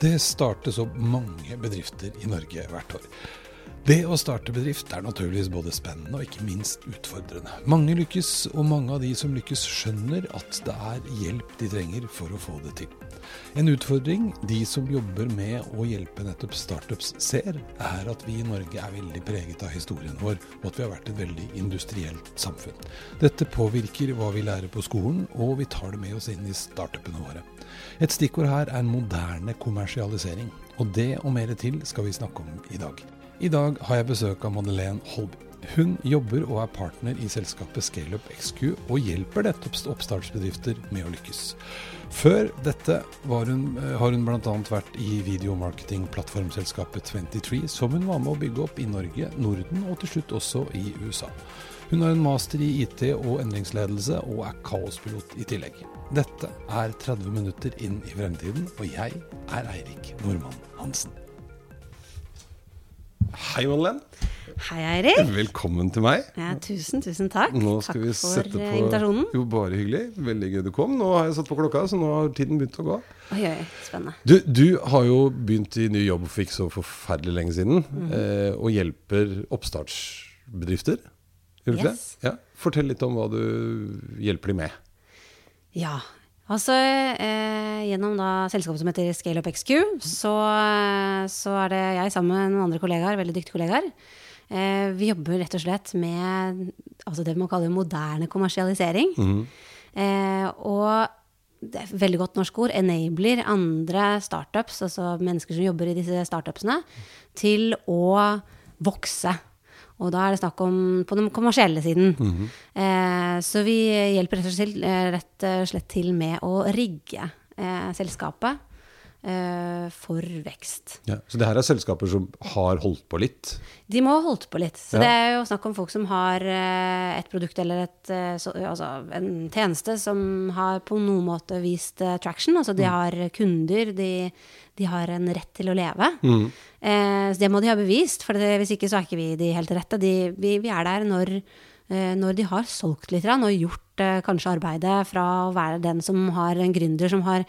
Det startes opp mange bedrifter i Norge hvert år. Det å starte bedrift er naturligvis både spennende og ikke minst utfordrende. Mange lykkes, og mange av de som lykkes skjønner at det er hjelp de trenger for å få det til. En utfordring de som jobber med å hjelpe nettopp startups ser, er at vi i Norge er veldig preget av historien vår, og at vi har vært et veldig industrielt samfunn. Dette påvirker hva vi lærer på skolen, og vi tar det med oss inn i startupene våre. Et stikkord her er moderne kommersialisering, og det og mer til skal vi snakke om i dag. I dag har jeg besøk av Madeleine Holby. Hun jobber og er partner i selskapet ScaleUp XQ og hjelper nettopp oppstartsbedrifter med å lykkes. Før dette hun, eh, har hun bl.a. vært i videomarketing-plattformselskapet 23, som hun var med å bygge opp i Norge, Norden og til slutt også i USA. Hun har en master i IT og endringsledelse, og er kaospilot i tillegg. Dette er 30 minutter inn i fremtiden, og jeg er Eirik Normann Hansen. Hei, Madeleine. Hei, Eirik. Velkommen til meg. Ja, tusen, tusen takk. Takk for på, invitasjonen. Jo, bare hyggelig. Veldig gøy du kom. Nå har jeg satt på klokka, så nå har tiden begynt å gå. Oi, oi, spennende. Du, du har jo begynt i ny jobb for ikke så forferdelig lenge siden, mm. eh, og hjelper oppstartsbedrifter. Gjør du Yes. det? Ja. Fortell litt om hva du hjelper de med. Ja. Altså, eh, gjennom da selskapet som heter ScaleUp XQ, så, så er det jeg sammen med noen andre kollegaer, veldig dyktige kollegaer. Eh, vi jobber rett og slett med altså det man kaller moderne kommersialisering. Mhm. Eh, og det er veldig godt norsk ord, enabler andre startups, altså mennesker som jobber i disse startupsene, til å vokse. Og da er det snakk om på den kommersielle siden. eh, så vi hjelper rett og, slett, eh, rett og slett til med å rigge eh, selskapet for vekst. Ja. Så det her er selskaper som har holdt på litt. De må ha holdt på litt. Så Ja. det er jo snakk om folk som har eh, et produkt eller et, eh, så, altså en tjeneste som har på noen måte vist eh, traction. Altså de har kunder, de, de har en rett til å leve. Eh, så det må de ha bevist, for det, hvis ikke så er ikke vi de helt rette. De, vi, vi er der når, eh, når de har solgt litt og gjort eh, kanskje arbeidet fra å være den som har en gründer som har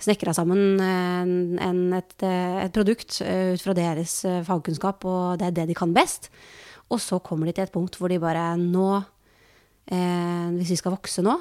snekra sammen en, en, et, eh, et produkt eh, ut fra deres eh, fagkunnskap, og det er det de kan best. Og så kommer de til et punkt hvor de bare Nå, eh, hvis vi skal vokse nå,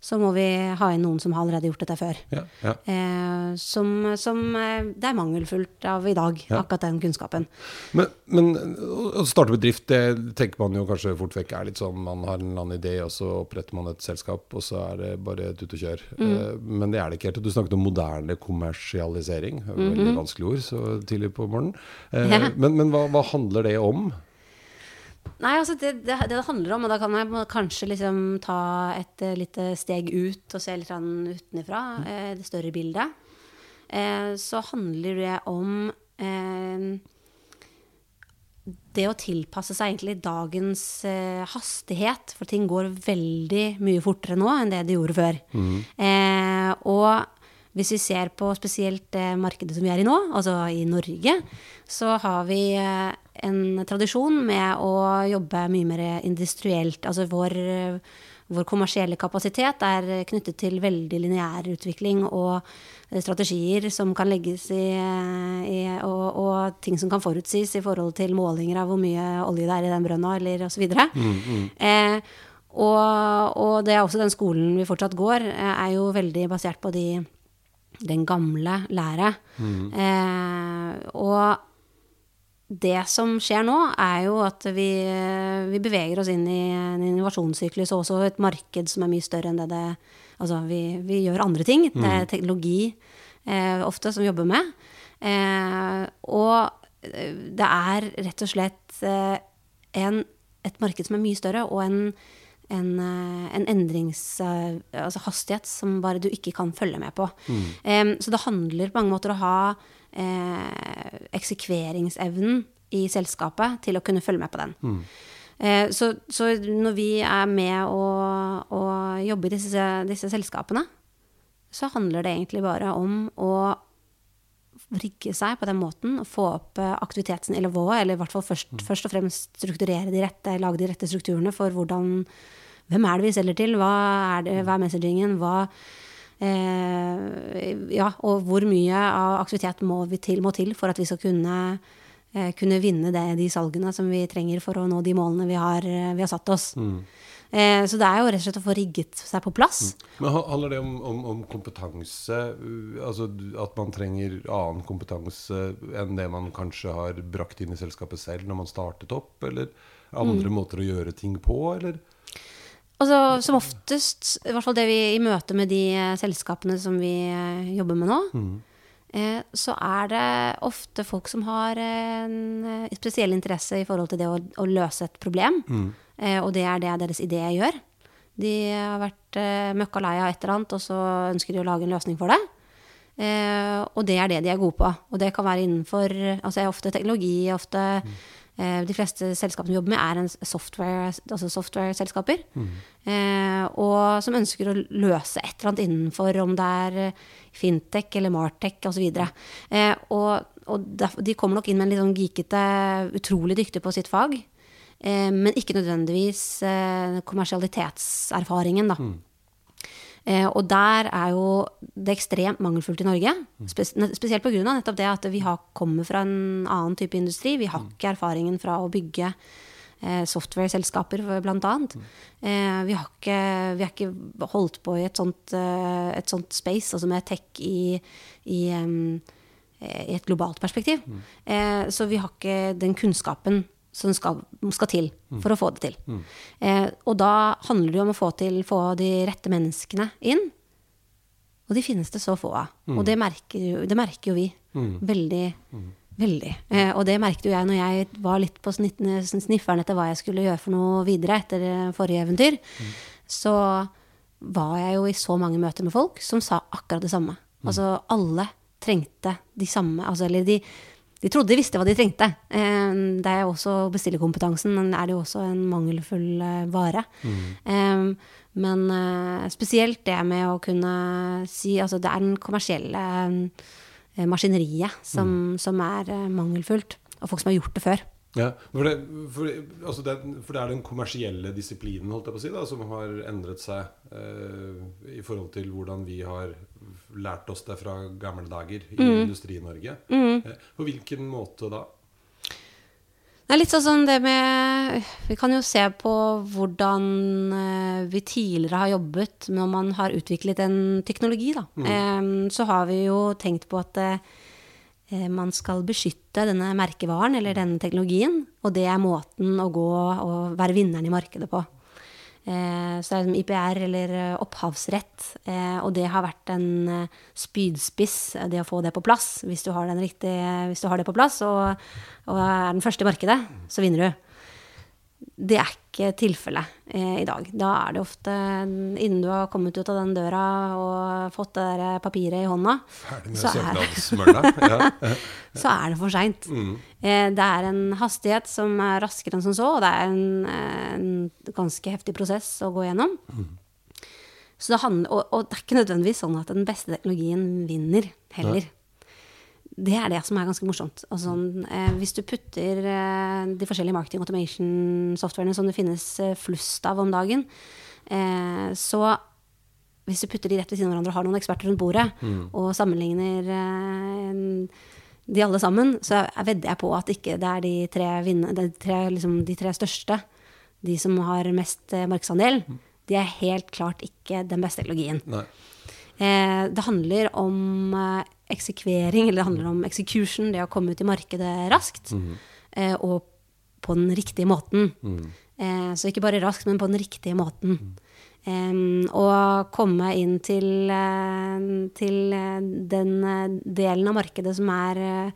så må vi ha inn noen som har allerede gjort dette før. Ja, ja. Eh, som som eh, det er mangelfullt av i dag, Ja. akkurat den kunnskapen. Men, men å starte bedrift, det tenker man jo kanskje fort vekk er litt sånn man har en eller annen idé, og så oppretter man et selskap, og så er det bare tut og kjør. Mm. Eh, Men det er det ikke helt. Du snakket om moderne kommersialisering. Veldig vanskelig ord så tidlig på morgenen. Eh. Men, men hva, hva handler det om? Nei, altså det, det, det handler om, og da kan jeg kanskje liksom ta et eh, lite steg ut og se litt utenfra, eh, det større bildet, eh, så handler det om det å tilpasse seg egentlig dagens hastighet, for ting går veldig mye fortere nå enn det det gjorde før. Eh, og hvis vi ser på spesielt det markedet som vi er i nå, altså i Norge, så har vi en tradisjon med å jobbe mye mer industrielt. Altså vår, vår kommersielle kapasitet er knyttet til veldig lineær utvikling og eh, strategier som kan legges i, i og, og ting som kan forutsies i forhold til målinger av hvor mye olje det er i den brønna, eller osv. Eh, og, og det er også den skolen vi fortsatt går, eh, er jo veldig basert på de, den gamle lære. Eh, og det som skjer nå, er jo at vi, vi beveger oss inn i en innovasjonssyklus og også et marked som er mye større enn det det Altså, vi, vi gjør andre ting. Det er teknologi eh, ofte som vi jobber med. Eh, og eh, det er rett og slett eh, en, et marked som er mye større, og en, en, eh, en endringshastighet eh, altså hastighet som bare du ikke kan følge med på. Eh, så det handler på mange måter å ha eh, eksekveringsevnen i selskapet til å kunne følge med på den. Eh, så, så når vi er med å, å jobbe i disse, disse selskapene, så handler det egentlig bare om å rigge seg på den måten, og få opp eh, aktivitetsnivået, eller i hvert fall først, først og fremst strukturere de rette, lage de rette strukturene for hvordan Hvem er det vi selger til? Hva er, det, hva er messagingen? Hva, ja, og hvor mye av aktivitet må, vi til, må til for at vi skal kunne, eh, kunne vinne det, de salgene som vi trenger for å nå de målene vi har, eh, vi har satt oss. Mm. Eh, så det er jo rett og slett å få rigget seg på plass. Men Handler det om, om, om kompetanse? uh, Altså at man trenger annen kompetanse enn det man kanskje har brakt inn i selskapet selv når man startet opp? Eller andre måter å gjøre ting på, eller? Altså, som oftest, i hvert fall det vi i møte med de eh, selskapene som vi eh, jobber med nå, eh, så er det ofte folk som har en spesiell interesse i forhold til det å, å løse et problem. Eh, og det er det deres idé gjør. De har vært eh, møkka lei av et eller annet, og så ønsker de å lage en løsning for det. Eh, og det er det de er gode på. Og det kan være innenfor altså ofte teknologi, ofte eh, De fleste selskapene vi jobber med, er software, altså software-selskaper. Mm. og som ønsker å løse et eller annet innenfor, om det er eh, fintech eller martech osv. Eh, og og de kommer nok inn med en litt sånn geekete, utrolig dyktig på sitt fag. Eh, men ikke nødvendigvis eh, kommersialitetserfaringen, da. Eh, og der er jo det ekstremt mangelfullt i Norge. Spes spesielt pga. nettopp det at vi har, kommer fra en annen type industri. Vi har ikke erfaringen fra å bygge eh, software-selskaper, blant annet. Eh, vi, har ikke, vi har ikke holdt på i et sånt, eh, et sånt space, altså med tech i, i, eh, i et globalt perspektiv. Eh, så vi har ikke den kunnskapen som skal, skal til for å få det til. Eh, og da handler det jo om å få, til, få de rette menneskene inn. Og de finnes det så få av. Og det merker, jo- det merker jo vi. Veldig. Veldig. Eh, og det merket jo jeg når jeg var litt på snifferen etter hva jeg skulle gjøre for noe videre etter eh, forrige eventyr. Så var jeg jo i så mange møter med folk som sa akkurat det samme. Altså alle trengte de samme altså, Eller de, de trodde de visste hva de trengte. Det er jo også bestillerkompetansen, men er det jo også en mangelfull eh, vare. Mm. men eh, spesielt det med å kunne si Altså det er den kommersielle eh, maskineriet som, som er mangelfullt. Og folk som har gjort det før. Ja, for det, for, altså det, for det er den kommersielle disiplinen holdt jeg på å si, da, som har endret seg eh, i forhold til hvordan vi har lært oss det fra gamle dager i Industri-Norge. Mm. på hvilken måte da? Det er litt sånn som det med Vi kan jo se på hvordan eh, vi tidligere har jobbet når man har utviklet en teknologi, da. Mm. så har vi jo tenkt på at eh, man skal beskytte denne merkevaren eller denne teknologien, og det er måten å gå og være vinneren i markedet på. Eh, så det er IPR, eller eh, opphavsrett, eh, og det har vært en spydspiss, det å få det på plass. Hvis du har, riktige, hvis du har det på plass og, og er den første i markedet, så vinner du. Det er ikke tilfellet eh, i dag. Da er det ofte innen du har kommet ut av den døra og fått det der papiret i hånda, så er. Ja. så er det for seint. Eh, det er en hastighet som er raskere enn som så, og det er en, eh, en ganske heftig prosess å gå gjennom. Så det handler, og, og det er ikke nødvendigvis sånn at den beste teknologien vinner heller. Det er det som er ganske morsomt. Altså, sånn, eh, hvis du putter eh, de forskjellige marketing automation-softwarene som det finnes eh, flust av om dagen, eh, så hvis du putter de rett ved siden av hverandre og har noen eksperter rundt bordet, og sammenligner de alle sammen, så jeg vedder jeg på at ikke det er de tre, vinne, de tre, liksom, de tre største, de som har mest markedsandel, de er helt klart ikke den beste teknologien. Nei. Eh, det handler om eksekvering, eller det handler om execution, det å komme ut i markedet raskt, eh, og på den riktige måten. Eh, så ikke bare raskt, men på den riktige måten. Em, og komme inn til, eh, til eh, den eh, delen av markedet som er eh,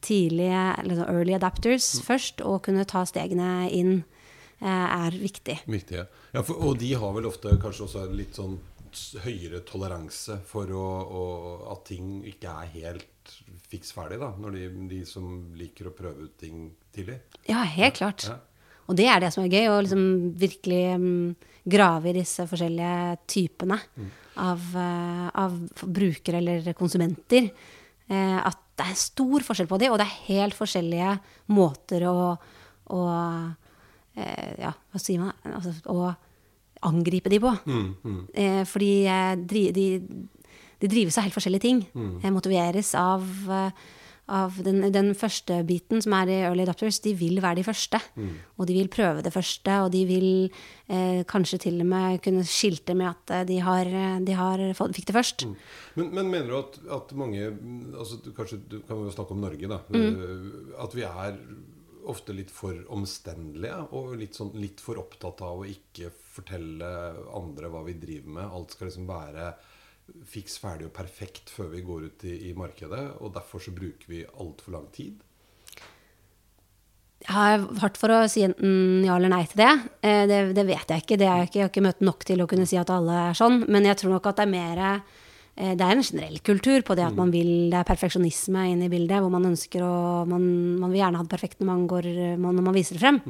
tidlige, eller early adapters først, og kunne ta stegene inn, eh, er viktig. viktig Ja, for, og de har vel ofte kanskje også en litt sånn høyere toleranse for å, å, at ting ikke er helt fiks ferdig, da. Når de, de som liker å prøve ut ting tidlig. Ja, helt klart. Ja. Og det er det som er gøy, å liksom virkelig um, grave i disse forskjellige typene av, uh, av brukere eller konsumenter. Uh, at det er stor forskjell på dem, og det er helt forskjellige måter å, å uh, Ja, hva sier man? Altså, å angripe de på. Mm, fordi eh, fordi de, de drives av helt forskjellige ting. Mm. Eh, motiveres av, eh, av den, den første biten, som er i early adopters. De vil være de første. Mm. Og de vil prøve det første, og de vil eh, kanskje til og med kunne skilte med at eh, de, har, de har fått, fikk det først. Mm. Men, men mener du at, at mange altså, Kanskje du kan jo snakke om Norge, da. Eh, At vi er ofte litt for omstendelige og litt, sånn, litt for opptatt av å ikke fortelle andre hva vi driver med. Alt skal liksom være fiks ferdig og perfekt før vi går ut i, i markedet. Og derfor så bruker vi altfor lang tid. Jeg har hardt for å si enten ja eller nei til det. Eh, Det, det vet jeg ikke. Det jeg, ikke. jeg har ikke møtt nok til å kunne si at alle er sånn. Men jeg tror nok at det er mer Det er en generell kultur på det at man vil Det er perfeksjonisme inne i bildet, hvor man ønsker å Man, man vil gjerne ha det perfekt når man, går, når man viser det frem.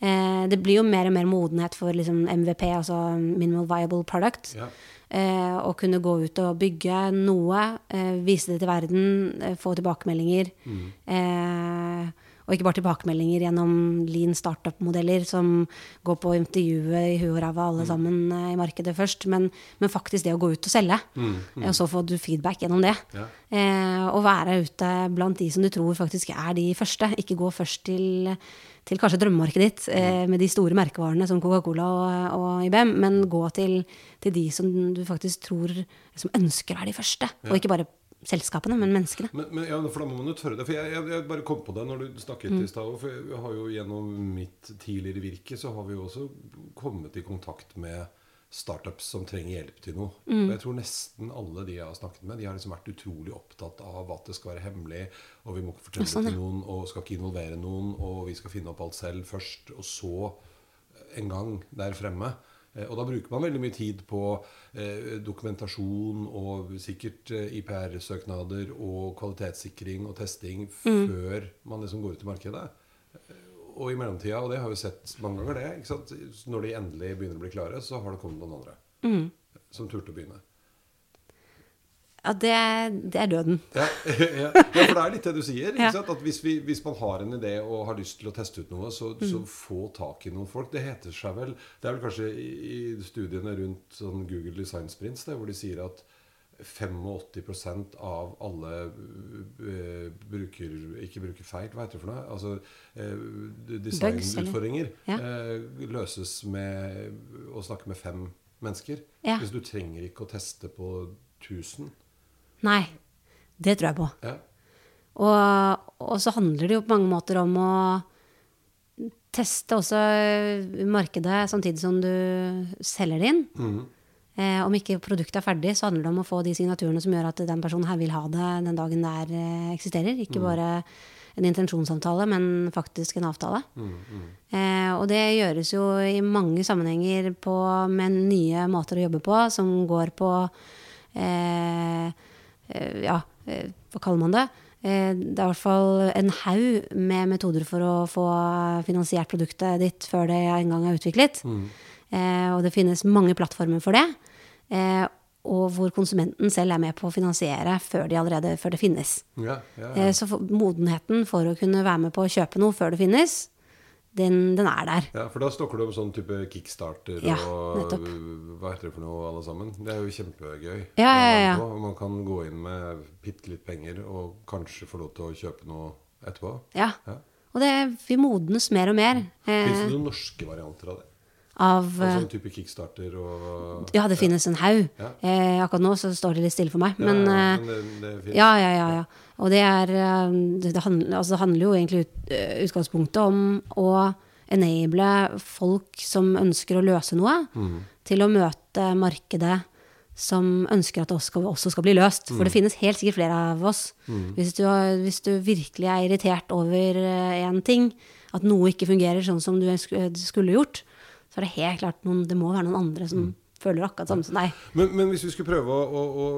Eh, Det blir jo mer og mer modenhet for liksom MVP, altså minimal viable product. Ja. Eh, å kunne gå ut og bygge noe, eh, vise det til verden, eh, få tilbakemeldinger. Eh, og ikke bare tilbakemeldinger gjennom lean startup-modeller som går på intervjuet i huet og ræva alle sammen eh, i markedet først, men, men faktisk det å gå ut og selge. Eh, Og så får du feedback gjennom det. Ja. Eh, og være ute blant de som du tror faktisk er de første. Ikke gå først til, til kanskje drømmemarkedet ditt eh, med de store merkevarene som Coca-Cola og, og IBM, men gå til, til de som du faktisk tror som ønsker være de første. Og ikke bare selskapene, men menneskene. Men, men ja, for da må man jo tørre det. For jeg, jeg, jeg bare kom på det når du snakket i stad. For jeg har jo gjennom mitt tidligere virke så har vi jo også kommet i kontakt med startups som trenger hjelp til noe. Og jeg tror nesten alle de jeg har snakket med, de har liksom vært utrolig opptatt av at det skal være hemmelig, og vi må ikke fortelle sånn, det til noen, og skal ikke involvere noen, og vi skal finne opp alt selv først, og så en gang der fremme. Eh, Og da bruker man veldig mye tid på eh, dokumentasjon og sikkert eh, IPR-søknader og kvalitetssikring og testing før man liksom går ut i markedet. Og i mellomtida, og det har vi sett mange ganger, det, når de endelig begynner å bli klare, så har det kommet noen andre som turte å begynne. Ja, det, det er døden. Ja, ja, ja, for det er litt det du sier. Ja. At hvis, vi, hvis man har en idé og har lyst til å teste ut noe, så, så få tak i noen folk. Det heter seg vel Det er vel kanskje i, studiene rundt sånn Google Design Sprints hvor de sier at 85 av alle øh, bruker, ikke bruker feil, hva heter det for noe? Altså øh, designutfordringer øh, løses med å snakke med fem mennesker. Hvis du trenger ikke å teste på 1000. Nei. Det tror jeg på. Ja. Og, og så handler det jo på mange måter om å teste også markedet samtidig som du selger det inn. Mm. Eh, om ikke produktet er ferdig, så handler det om å få de signaturene som gjør at den personen her vil ha det den dagen det eh, eksisterer. Ikke bare en intensjonsavtale, men faktisk en avtale. Eh, og det gjøres jo i mange sammenhenger på, med nye måter å jobbe på, som går på eh, Ja, eh, hva kaller man det? Eh, det er i hvert fall en haug med metoder for å få finansiert produktet ditt før det en gang er utviklet. Eh, og det finnes mange plattformer for det. Eh, og hvor konsumenten selv er med på å finansiere før, de allerede, før det finnes. Ja, ja, ja. Eh, så modenheten for å kunne være med på å kjøpe noe før det finnes, den, den er der. Ja, for da snakker du om sånn type kickstarter Ja, og nettopp. hva heter det for noe, alle sammen. Det er jo kjempegøy. Ja, ja, ja. på, og Man kan gå inn med bitte litt penger og kanskje få lov til å kjøpe noe etterpå. Ja. Ja. Og det, vi modnes mer og mer. Eh, Fins det noen norske varianter av det? Av Altså eh, type kickstarter og Ja, det finnes en haug. Ja. Eh, akkurat nå så står det litt stille for meg. Men, ja, eh, men det, det. Ja, ja, ja. ja. Og det, er, eh, det, det, handler, altså handler jo egentlig ut, utgangspunktet om å enable folk som ønsker å løse noe, til å møte markedet som ønsker at det også skal, også skal bli løst. For det finnes helt sikkert flere av oss. Hvis, du, hvis du virkelig er irritert over én ting, at noe ikke fungerer sånn som du skulle gjort, så er det helt klart noen, det må være noen andre som føler akkurat samme som deg. Men, men hvis vi skulle prøve å, å, å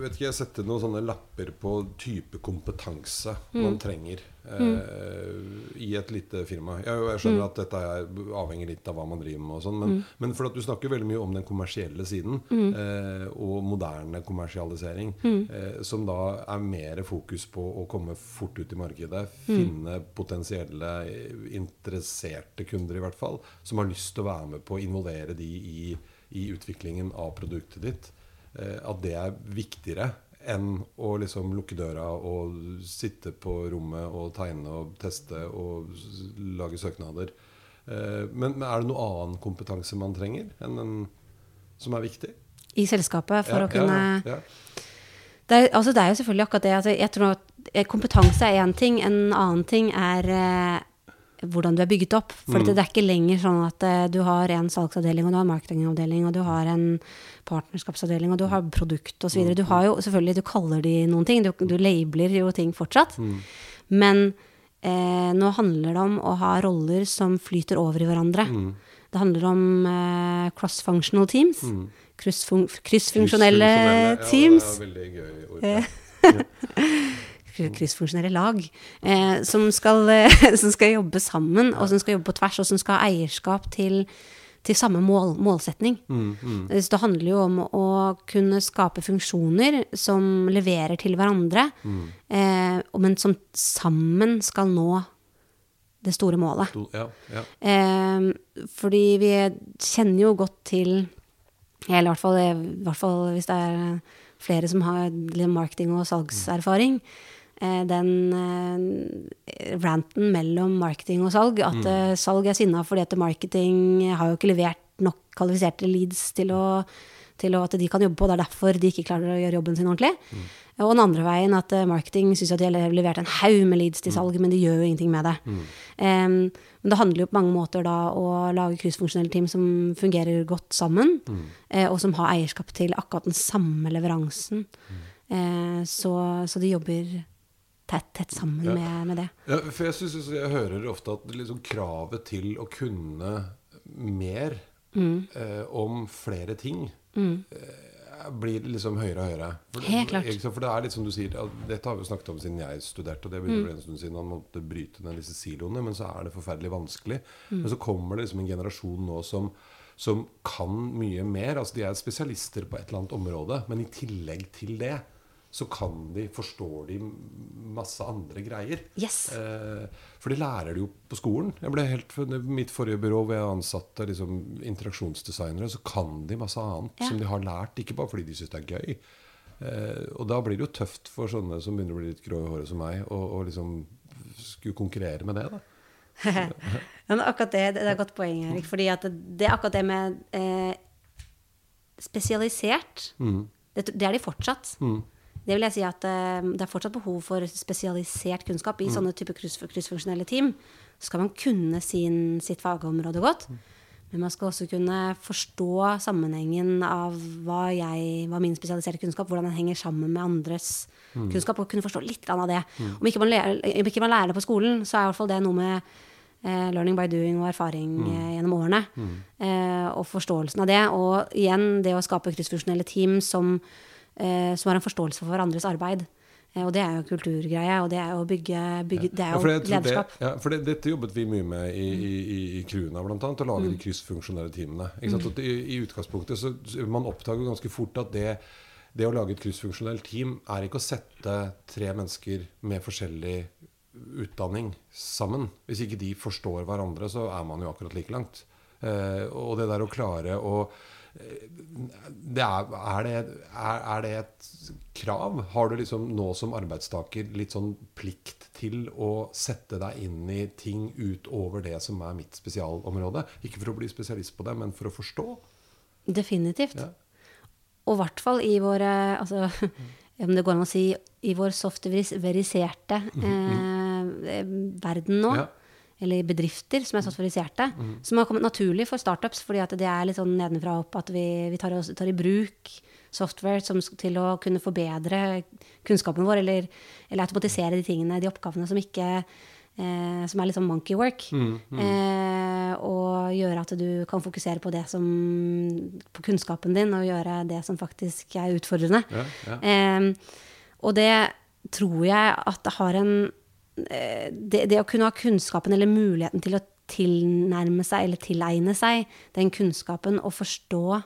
vet ikke, sette noen sånne lapper på type kompetanse Mm. man trenger eh, i et lite firma Jeg, jeg skjønner Mm. at dette er avhenger litt av hva man driver med, og sånn, men, men for at du snakker veldig mye om den kommersielle siden Mm. eh, og moderne kommersialisering, eh, som da er mer fokus på å komme fort ut i markedet, Mm. finne potensielle eh, interesserte kunder, i hvert fall, som har lyst til å være med på å involvere de i i utviklingen av produktet ditt. eh, at det er viktigere enn å liksom lukke døra og sitte på rommet og tegne og teste og lage søknader. Eh, men, er det noe annen kompetanse man trenger enn den som er viktig? I selskapet, for ja, å kunne ja, ja. Det, er, altså, det, er, jo selvfølgelig akkurat det. Altså, jeg tror at eh, Kompetanse er én ting. En annen ting er hvordan du er bygget opp. For mm. det er ikke lenger sånn at uh, du har en salgsavdeling, og du har en marketingavdeling, og du har en partnerskapsavdeling, og du har produkt osv. Mm. Du har jo selvfølgelig, du kaller de noen ting, du, du labeler jo ting fortsatt. Mm. Men eh, nå handler det om å ha roller som flyter over i hverandre. Mm. Det handler om eh, cross-functional teams. Mm. Kryssfunksjonelle teams. Ja, det er veldig gøy ord. Ja. kryssfunksjonelle lag, eh, som, skal, eh, som, skal, jobbe sammen, og som skal jobbe på tvers, og som skal ha eierskap til, til samme mål, målsetning. Mm, mm. Så det handler jo om å kunne skape funksjoner som leverer til hverandre, mm. eh, men som sammen skal nå det store målet. Ja, ja. Eh, fordi vi kjenner jo godt til Eller i hvert fall, i hvert fall hvis det er flere som har marketing- og salgserfaring. Eh, den eh, ranten mellom marketing og salg. At mm. Eh, salg er sinna fordi at marketing har jo ikke levert nok kvalifiserte leads til, å, til å, at de kan jobbe på. Det er derfor de ikke klarer å gjøre jobben sin ordentlig. Mm. Og den andre veien at marketing syns at de har levert en haug med leads til mm. salg, mm. men de gjør jo ingenting med det. Um, men det handler jo på mange måter da å lage kryssfunksjonelle team som fungerer godt sammen, mm. og som har eierskap til akkurat den samme leveransen. Uh, så, så de jobber tett, tett sammen ja. med, med, det. Ja, for jeg, synes, jeg hører ofte at liksom kravet til å kunne mer mm. eh, om flere ting mm. eh, blir liksom høyere og høyere. For, Helt klart. For det er litt som du sier, Dette har vi snakket om siden jeg studerte, og det begynte mm. en stund siden man måtte bryte ned disse siloene, men så er det forferdelig vanskelig. Mm. Men så kommer det liksom en generasjon nå som som kan mye mer. altså De er spesialister på et eller annet område, men i tillegg til det så kan de, forstår de masse andre greier. Yes. Eh, for de lærer det jo på skolen. Jeg ble helt, mitt forrige byrå hvor jeg ansatte liksom, interaksjonsdesignere, så kan de masse annet ja. som de har lært. Ikke bare fordi de syns det er gøy. Eh, og da blir det jo tøft for sånne som begynner å bli litt grå i håret som meg, å liksom skulle konkurrere med det. da. Men akkurat det, det, er et godt poeng, Erik. fordi det, det, er akkurat det med eh, spesialisert. Mm. Det, det, er de fortsatt. Mm. Det vil jeg si at uh, det er fortsatt behov for spesialisert kunnskap. I mm. sånne type kryssfunksjonelle team så skal man kunne sin, sitt fagområde godt. Mm. Men man skal også kunne forstå sammenhengen av hva, jeg, hva min spesialiserte kunnskap, hvordan den henger sammen med andres mm. kunnskap, og kunne forstå litt av det. Mm. Om, ikke lærer, om, ikke man lærer, det på skolen, så er i hvert fall det noe med eh, learning by doing og erfaring mm. eh, gjennom årene. Mm. Eh, og forståelsen av det. Og igjen det å skape kryssfunksjonelle team som eh, som har en forståelse for hverandres arbeid. Eh, og det er jo kulturgreie, og det er jo bygge, bygge Det er jo ja, lederskap. Det, ja, for det, dette jobbet vi mye med i, i, i Kruna, bl.a. Å lage mm. de kryssfunksjonelle teamene. Mm. I, I, utgangspunktet så Man oppdager ganske fort at det, det å lage et kryssfunksjonelt team er ikke å sette tre mennesker med forskjellig utdanning sammen. Hvis ikke de forstår hverandre, så er man jo akkurat like langt. Eh, og det der å klare å det er, er, det, er, er, det, et krav? Har du liksom nå som arbeidstaker litt sånn plikt til å sette deg inn i ting utover det som er mitt spesialområde? Ikke for å bli spesialist på det, men for å forstå? Definitivt. Ja. Og i hvert fall i våre altså, Om det går an å si i vår softveriserte mm -hmm. eh, verden nå. Ja eller bedrifter som er softwariserte, mm. som har kommet naturlig for startups, fordi at det er litt sånn nedenfra og opp at vi, vi tar, tar, i bruk software som, til å kunne forbedre kunnskapen vår, eller, eller, automatisere de tingene, de oppgavene som ikke eh, som er litt sånn monkey work. Mm, mm. Eh, og gjøre at du kan fokusere på det som på kunnskapen din, og gjøre det som faktisk er utfordrende. Ja, ja. Eh, og det tror jeg at det har en det, det, å kunne ha kunnskapen eller muligheten til å tilnærme seg eller tilegne seg den kunnskapen og forstå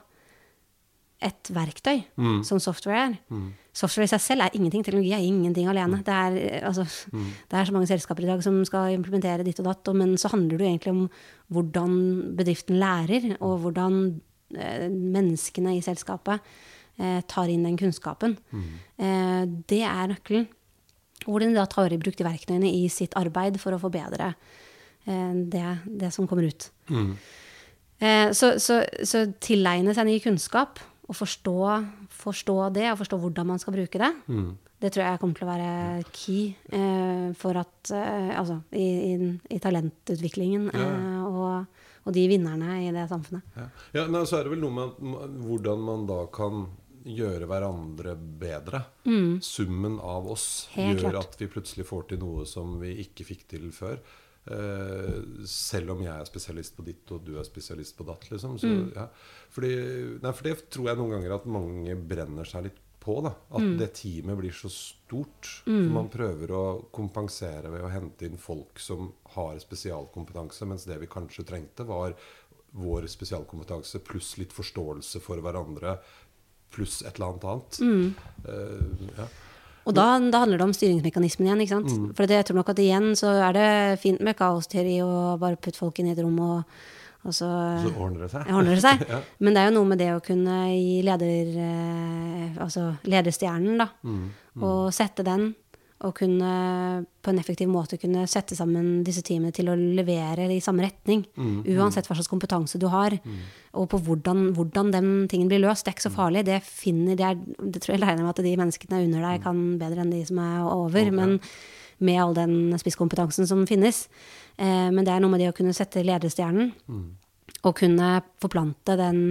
et verktøy mm. som software er. Mm. Software i seg selv er ingenting. Teknologi er ingenting alene. Mm. Det, er, eh, altså, mm. det, er, så mange selskaper i dag som skal implementere ditt og datt, men så handler det jo egentlig om hvordan bedriften lærer, og hvordan eh, menneskene i selskapet eh, tar inn den kunnskapen. Eh, det er nøkkelen. Hvordan de da tar i bruk de verktøyene i sitt arbeid for å forbedre eh, det, det som kommer ut. Eh, så, så, så tilegne seg ny kunnskap og forstå, forstå det, og forstå hvordan man skal bruke det, det tror jeg kommer til å være key eh, for at eh, Altså i, i, i talentutviklingen eh, og, og de vinnerne i det samfunnet. Ja, ja nei, Så er det vel noe med at hvordan man da kan gjøre hverandre bedre. Summen av oss Mm. Helt gjør klart. at vi plutselig får til noe som vi ikke fikk til før. Uh, selv om jeg er spesialist på ditt og du er spesialist på datt. Liksom. Så, Mm. ja. Fordi, nei, for det tror jeg noen ganger at mange brenner seg litt på. Da. At Mm. det teamet blir så stort. For man prøver å kompensere ved å hente inn folk som har spesialkompetanse, mens det vi kanskje trengte, var vår spesialkompetanse pluss litt forståelse for hverandre pluss et eller annet annet. Eh, ja. Og da, da handler det om styringsmekanismen igjen. ikke sant? For det, jeg tror nok at igjen så er det fint med kaosteori og bare putte folk inn i et rom og, og så, Så ordner det seg. ordner det seg. Men det er jo noe med det å kunne gi leder, eh, altså lederstjernen, da, og sette den. Og kunne på en effektiv måte kunne sette sammen disse teamene til å levere i samme retning. Uansett hva slags kompetanse du har. Og på hvordan, hvordan den tingen blir løst. Det er ikke så farlig. Det, finner, det, er, det tror jeg regner med at de menneskene under deg kan bedre enn de som er over. Men med all den spisskompetansen som finnes. Eh, men det er noe med det å kunne sette lederstjernen og kunne forplante den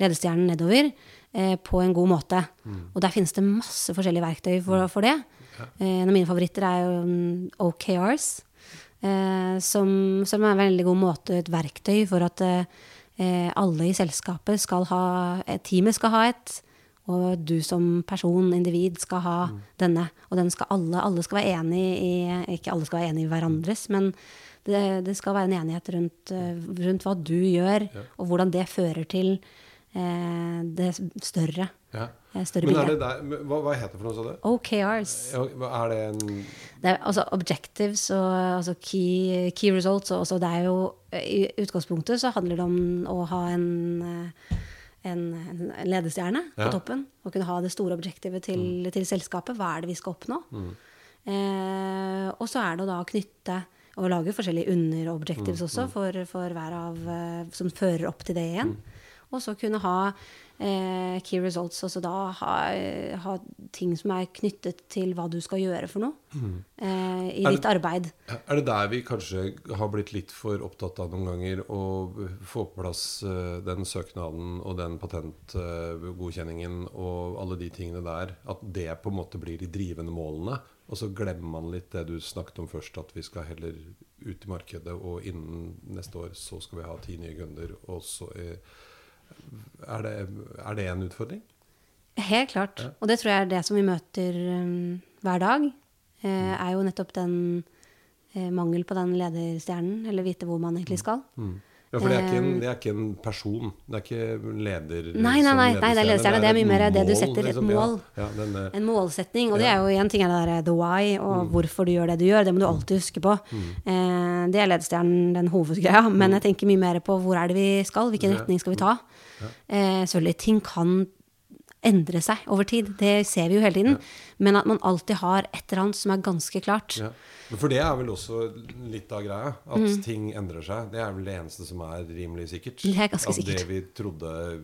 ledestjernen nedover eh, på en god måte. Og der finnes det masse forskjellige verktøy for, for det. Eh, en av mine favoritter er jo mm, OKRs, eh, som, som er en veldig god måte, et verktøy for at eh, alle i selskapet skal ha eh, Teamet skal ha et, og du som person, individ, skal ha denne. Og den skal alle, alle skal være enig i Ikke alle skal være enig i hverandres, men det, det skal være en enighet rundt, eh, rundt hva du gjør, og hvordan det fører til eh, det større, Ja. større Men er det der, hva, hva heter det for noe, sa du? OKRs. Er det en Det er altså objectives og altså key, key results. Og også det er jo, I utgangspunktet så handler det om å ha en, eh, en, en ledestjerne på toppen. Å kunne ha det store objektivet til, til selskapet. Hva er det vi skal oppnå? Eh, og så er det å knytte og lage forskjellige underobjectives også for, for hver av eh, som fører opp til det igjen. Og så kunne ha eh, key results, altså da ha, ha ting som er knyttet til hva du skal gjøre for noe eh, i det- ditt arbeid. Er det der vi kanskje har blitt litt for opptatt av noen ganger å få på plass eh, den søknaden og den patentgodkjenningen og alle de tingene der? At det på en måte blir de drivende målene? Og så glemmer man litt det du snakket om først, at vi skal heller ut i markedet, og innen neste år så skal vi ha ti nye kunder, og så eh, er det, er det en utfordring? Helt klart. Og det tror jeg er det som vi møter um, hver dag. Eh, er jo nettopp den uh, mangel på den lederstjernen, eller vite hvor man egentlig skal. Ja, for det er, ikke en, det er ikke en person. Det er ikke leder Nei, nei, nei, nei, det er ledestjerne. Det er mye mer det du setter, et liksom. mål. Ja, ja, den, eh, En målsetning. Og det er jo en ting er det der the why, og hvorfor du gjør det du gjør. Det må du alltid huske på. Eh, det er ledestjernen, den hovedgreia. Men jeg tenker mye mer på hvor er det vi skal, hvilken retning skal vi ta. Eh, selvfølgelig, ting kan endre seg over tid. Det ser vi jo hele tiden. Men at man alltid har et eller annet som er ganske klart. ja. Men For det er vel også litt av greia. At Mm. ting endrer seg. Det er vel det eneste som er rimelig sikkert. Det er ganske at sikkert. det vi trodde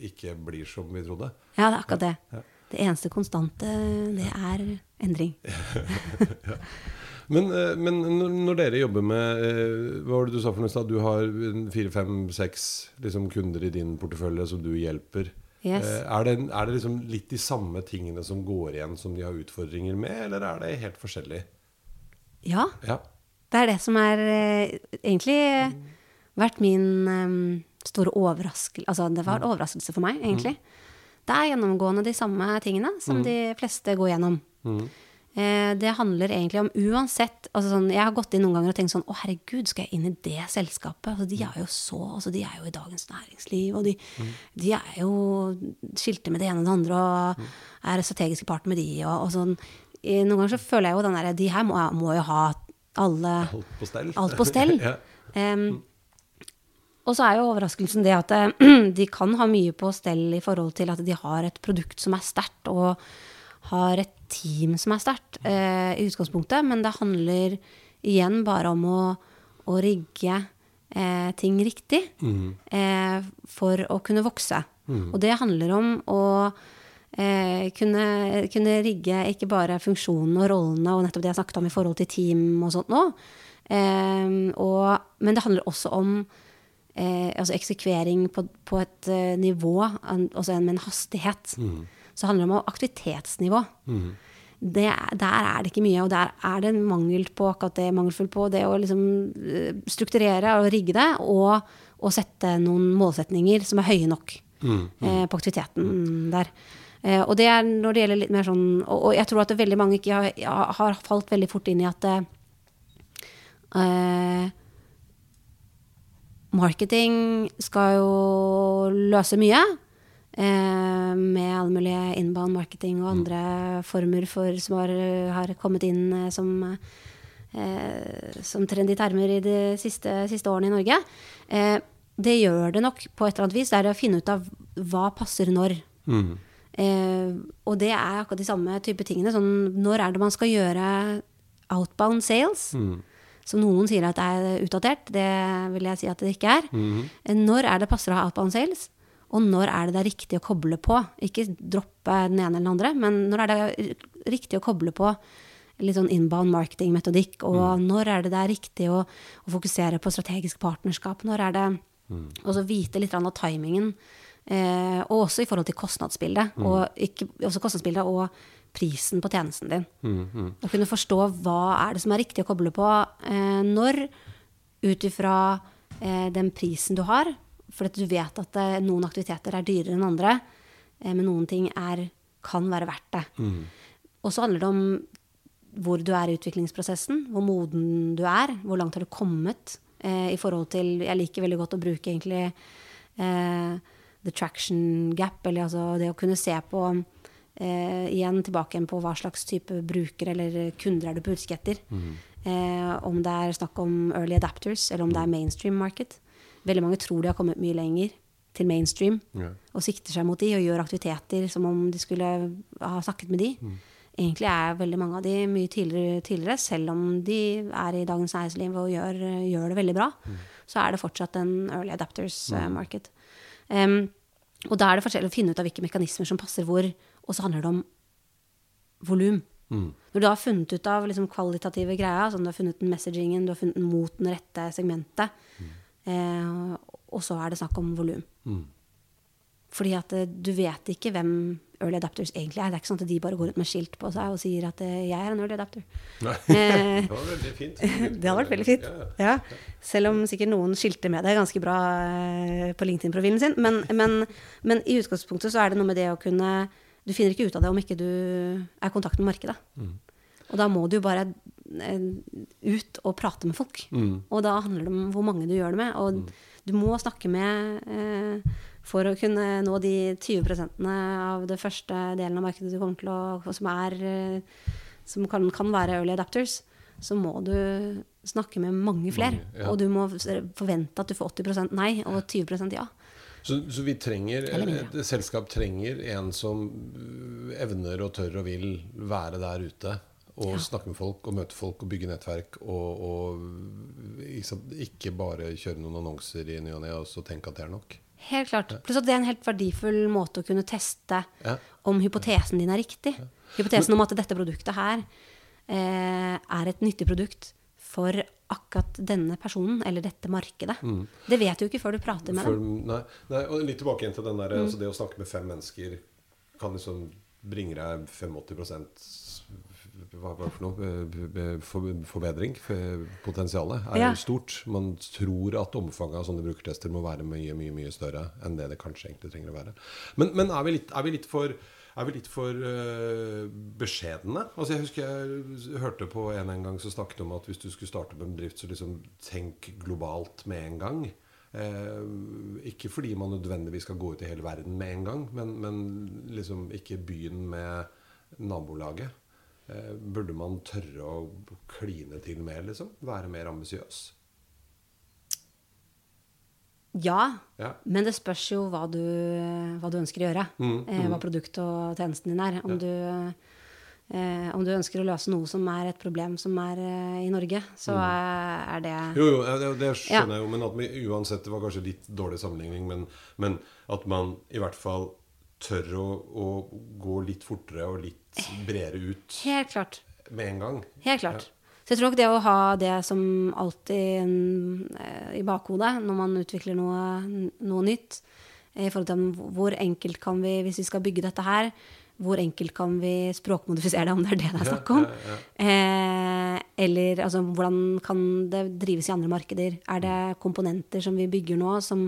ikke blir som vi trodde. Ja, det er akkurat det. Det eneste konstante, det er endring. Men, eh, men når- dere jobber med eh, Hva var det du sa for noe? i stad? Du har en fire, fem, seks liksom, kunder i din portefølje som du hjelper. Yes. Eh, Er det, er det liksom litt de samme tingene som går igjen, som de har utfordringer med, eller er det helt forskjellig? Ja, Ja. det er det som er eh, egentlig vært min eh, store overraskelse Altså, det var en overraskelse for meg, egentlig. Det er gjennomgående de samme tingene som de fleste går gjennom. Eh, det handler egentlig om uansett altså sånn, Jeg har gått inn noen ganger og tenkt sånn Å, herregud, skal jeg inn i det selskapet? Altså, de er jo så altså, De er jo i Dagens Næringsliv, og de, de er jo skilte med det ene og det andre, og er strategiske partner med de, og, og sånn. Noen ganger så føler jeg jo den derre De her må, må jo ha alle Alt på stell. alt på stell. ja. um, og så er jo overraskelsen det at eh, de kan ha mye på stell i forhold til at de har et produkt som er sterkt, og har et team som er sterkt eh, i utgangspunktet. Men det handler igjen bare om å, å rigge eh, ting riktig eh, for å kunne vokse. Og det handler om å eh, kunne, kunne rigge ikke bare funksjonene og rollene og nettopp det jeg snakket om i forhold til team og sånt nå, eh, og, men det handler også om eh, altså eksekvering på, på et nivå, altså med en hastighet. Så handler det om aktivitetsnivå. Det, der er det ikke mye, og der er det mangel på akkurat det mangelfullt på det å liksom eh, strukturere og rigge det, og, og sette noen målsetninger som er høye nok eh, på aktiviteten der. Eh, og det er når det gjelder litt mer sånn Og, og jeg tror at det veldig mange ikke har, har falt veldig fort inn i at eh, eh, Marketing skal jo løse mye. Eh, med all mulig inbound marketing og andre former for, som har, har kommet inn eh, som, eh, som trendy termer i de siste, siste årene i Norge. Eh, det gjør det nok på et eller annet vis. Det er å finne ut av hva passer når. Eh, og det er akkurat de samme type tingene. Sånn, når er det man skal gjøre outbound sales? Som noen sier at det er utdatert. Det vil jeg si at det ikke er. Mm. Når er det passer å ha outbound sales? Og når er det det er riktig å koble på? Ikke droppe den ene eller den andre, men når er det riktig å koble på litt sånn inbound marketing-metodikk? Og når er det det er riktig å, å fokusere på strategisk partnerskap? Når er det Og så vite litt av timingen. Eh, og også i forhold til kostnadsbildet. Og ikke, også kostnadsbildet og prisen på tjenesten din. Å kunne forstå hva er det som er riktig å koble på eh, når, ut ifra eh, den prisen du har. For du vet at eh, noen aktiviteter er dyrere enn andre, eh, men noen ting er, kan være verdt det. Og så handler det om hvor du er i utviklingsprosessen, hvor moden du er, hvor langt har du kommet eh, i forhold til Jeg liker veldig godt å bruke egentlig eh, the traction gap, eller altså det å kunne se på eh, Igjen tilbake igjen på hva slags type bruker eller kunder er du på utkikk etter. Eh, om det er snakk om early adapters, eller om det er mainstream market. Veldig mange tror de har kommet mye lenger til mainstream Ja. og sikter seg mot de og gjør aktiviteter som om de skulle ha snakket med de. Egentlig er veldig mange av de mye tidligere, tidligere selv om de er i dagens næringsliv og gjør, gjør det veldig bra. Så er det fortsatt en early adapters eh, market. Um, og da er det forskjellig å finne ut av hvilke mekanismer som passer hvor, og så handler det om volum. Når du har funnet ut av liksom, kvalitative greier, sånn du har funnet den messagingen, du har funnet den mot den rette segmentet, eh, og så er det snakk om volum. Fordi at eh, du vet ikke hvem early adapters egentlig er. Det er ikke sånn at de bare går ut med skilt på seg og sier at eh, 'jeg er en early adapter'. Nei, Eh, det var veldig fint. det hadde vært veldig fint. Ja. Selv om sikkert noen skilter med det ganske bra eh, på LinkedIn-profilen sin. Men, men, men i utgangspunktet så er det noe med det å kunne Du finner ikke ut av det om ikke du er i kontakt med markedet. Og da må du bare ut og prate med folk. Og da handler det om hvor mange du gjør det med. Og du må snakke med eh, for å kunne nå de 20% av det første delen av markedet du kommer til å Som, er, eh, som kan, kan være early adapters, så må du snakke med mange flere. Mange, ja. Og du må forvente at du får 80% nei og 20% ja. Så, så vi trenger, et selskap trenger en som evner og tør og vil være der ute. Og snakke med folk og møte folk og bygge nettverk. Og, og ikke ikke bare kjøre noen annonser i ny og ne og så tenke at det er nok. Helt klart. Pluss at det er en helt verdifull måte å kunne teste Ja. om hypotesen din er riktig. Hypotesen om at dette produktet her eh, er et nyttig produkt for akkurat denne personen eller dette markedet. Det vet du ikke før du prater med før, dem. nei, nei, og litt tilbake igjen til den der, altså det å snakke med fem mennesker kan liksom bringe deg 85 hva var det for noe? Eh, For, forbedring. for Potensialet er Ja. stort. Man tror at omfanget av sånne brukertester må være mye mye, mye større enn det det kanskje egentlig trenger å være. Men, men er, vi litt, er vi litt for er vi litt for uh, beskjedne? Altså Jeg husker jeg hørte på en en gang som snakket om at hvis du skulle starte opp en bedrift, så liksom tenk globalt med en gang. Eh, ikke fordi man nødvendigvis skal gå ut i hele verden med en gang, men, men liksom ikke begynn med nabolaget. Eh, burde man tørre å kline til mer, liksom? Være mer ambisiøs? Ja, Ja. men det spørs jo hva du, hva du ønsker å gjøre. Mm, eh, hva produkt og tjenesten din er. Om, du, eh, om du ønsker å løse noe som er et problem som er eh, i Norge, så er, er det Mm. Jo, jo, det, det skjønner Ja. jeg jo. Men at vi uansett Det var kanskje litt dårlig sammenligning, men, men at man i hvert fall tør å, å gå litt fortere og litt bredere ut Helt klart. med en gang. Helt klart. Så jeg tror nok det å ha det som alltid eh, i bakhodet når man utvikler noe, noe nytt, i forhold til hvor enkelt kan vi, hvis vi skal bygge dette her, hvor enkelt kan vi språkmodifisere det, om det er det det er snakk om? Ja, Eh, eller altså, hvordan kan det drives i andre markeder? Er det komponenter som vi bygger nå, som,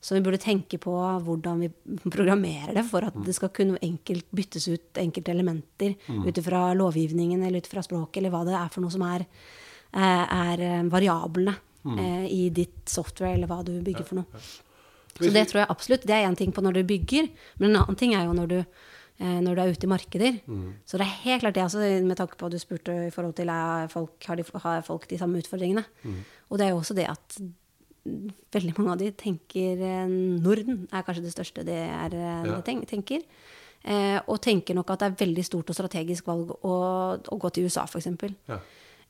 som vi burde tenke på hvordan vi programmerer det for at det skal kunne enkelt byttes ut enkelte elementer ut ifra lovgivningen eller ut fra språket, eller hva det er for noe som er, eh, er eh, variablene mm. i ditt software, eller hva du bygger for noe. Så det tror jeg absolutt. Det er én ting på når du bygger, men en annen ting er jo når du, eh, når du er ute i markeder. Så det er helt klart det, altså, med tanke på at du spurte i forhold til er folk, har, de, har folk de samme utfordringene. Og det er jo også det at veldig mange av de tenker eh, Norden er kanskje det største de, er, eh, Ja. de tenker. Eh, og tenker nok at det er veldig stort og strategisk valg å, å gå til USA, f.eks. Ja.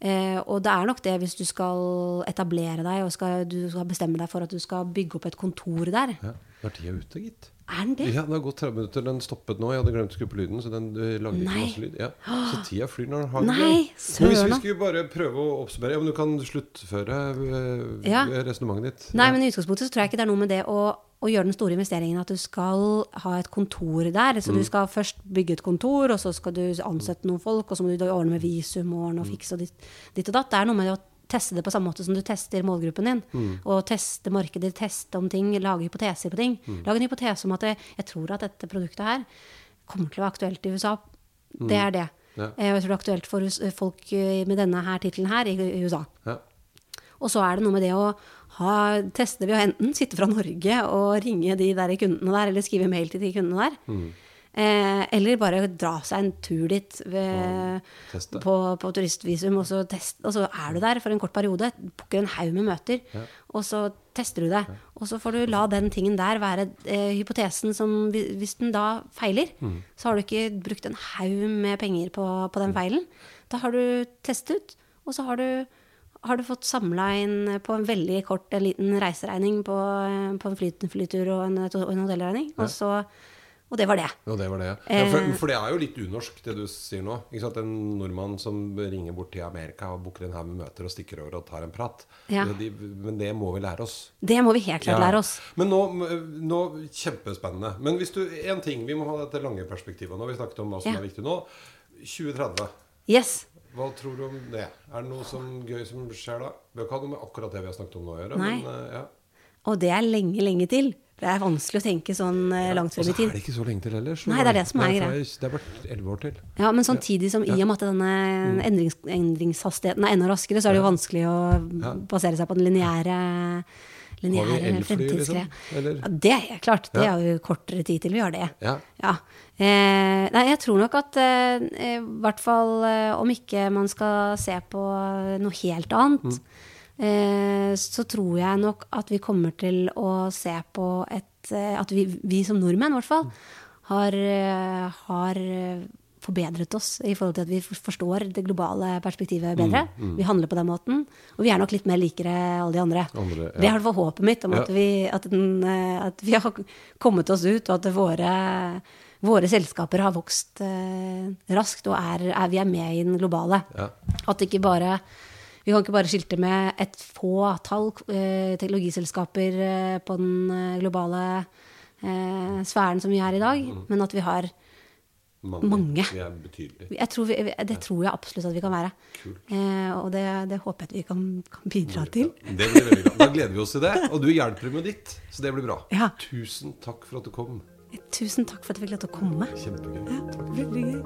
Eh, og det er nok det hvis du skal etablere deg og skal, du skal bestemme deg for at du skal bygge opp et kontor der. Ja. Nå er tida ute, gitt. Er den det? Ja, Det har gått 30 minutter. Den stoppet nå. Jeg hadde glemt å skru på lyden. Så den eh, lagde ikke masse lyd. Ja. Så tida flyr når den har Nei, søren. Hvis vi skulle bare prøve å oppsummere ja, men Du kan sluttføre uh, Ja. resonnementet ditt. Nei, men i utgangspunktet så tror jeg ikke det er noe med det å, å gjøre den store investeringen at du skal ha et kontor der. Så du skal først bygge et kontor, og så skal du ansette noen folk, og så må du ordne med visum og ordne og fikse og ditt, ditt og datt. Det er noe med det å teste det på samme måte som du tester målgruppen din. Og teste markedet, teste om ting, lage hypoteser på ting. Lage en hypotese om at jeg, jeg tror at dette produktet her kommer til å være aktuelt i USA. Det er det. Ja. Eh, jeg tror det er aktuelt for folk eh, med denne her tittelen her i i USA. Ja. Og så er det noe med det å ha, teste ved å enten sitte fra Norge og ringe de der kundene der, eller skrive mail til de kundene der. Eh, eller bare dra seg en tur dit ved, på, på turistvisum, og så, test, og så er du der for en kort periode. Booker en haug med møter, og så tester du det. Og så får du la den tingen der være eh, hypotesen som Hvis den da feiler, så har du ikke brukt en haug med penger på, på den feilen. Da har du testet ut, og så har du har du fått samla inn på en veldig kort en liten reiseregning på, på en flyt- flytur og en, og en hotellregning. Og, så, og det var det. Og det var det. Ja, for, Eh. for det er jo litt unorsk, det du sier nå. Ikke sant? En nordmann som ringer bort til Amerika og booker en haug med møter og stikker over og tar en prat. Ja. Ja, de, men det må vi lære oss. Det må vi helt klart Ja. lære oss. Men nå, nå Kjempespennende. Men hvis du, en ting, vi må ha dette lange perspektivet. Nå har vi snakket om hva som Ja. er viktig nå. 2030. Yes. Hva tror du om det? Er det noe som gøy som skjer da? Har ikke hatt noe med akkurat det vi har snakket om nå å gjøre. Nei. Men, eh, ja. Og det er lenge, lenge til. Det er vanskelig å tenke sånn ja, langt frem i tid. Og så er det ikke så lenge til heller. Nei, det er det som er greia. Det er bare elleve år til. Ja, Men samtidig som i og med at denne endrings, endringshastigheten er enda raskere, så er det jo vanskelig å basere seg på den lineære lineære elfly, liksom? Ja, det er klart. Det Ja. er jo kortere tid til vi gjør det. Ja. Ja. Eh, nei, jeg tror nok at eh, i hvert fall eh, om ikke man skal se på noe helt annet, eh, så tror jeg nok at vi kommer til å se på et eh, At vi, vi som nordmenn, i hvert fall, har, eh, har eh, forbedret oss i forhold til at vi forstår det globale perspektivet bedre. Vi handler på den måten. Og vi er nok litt mer likere alle de andre. Andre, ja. Det er i hvert fall håpet mitt, om Ja. at, vi, at, den, eh, at vi har kommet oss ut, og at våre, våre selskaper har vokst eh, raskt, og er, er, vi er med i den globale. Ja. At ikke bare vi kan ikke bare skilte med et fåtall eh, teknologiselskaper eh, på den eh, globale eh, sfæren som vi er i dag, Mm. men at vi har Mange. Mange. Vi er betydelige. Det tror jeg absolutt at vi kan være. Eh, og det, det håper jeg at vi kan, kan bidra til. Det blir veldig bra. Da gleder vi oss til det. Og du hjelper med ditt, så det blir bra. Ja. Tusen takk for at du kom. Tusen takk for at jeg fikk lov til å komme. Kjempegøy. Ja, veldig gøy.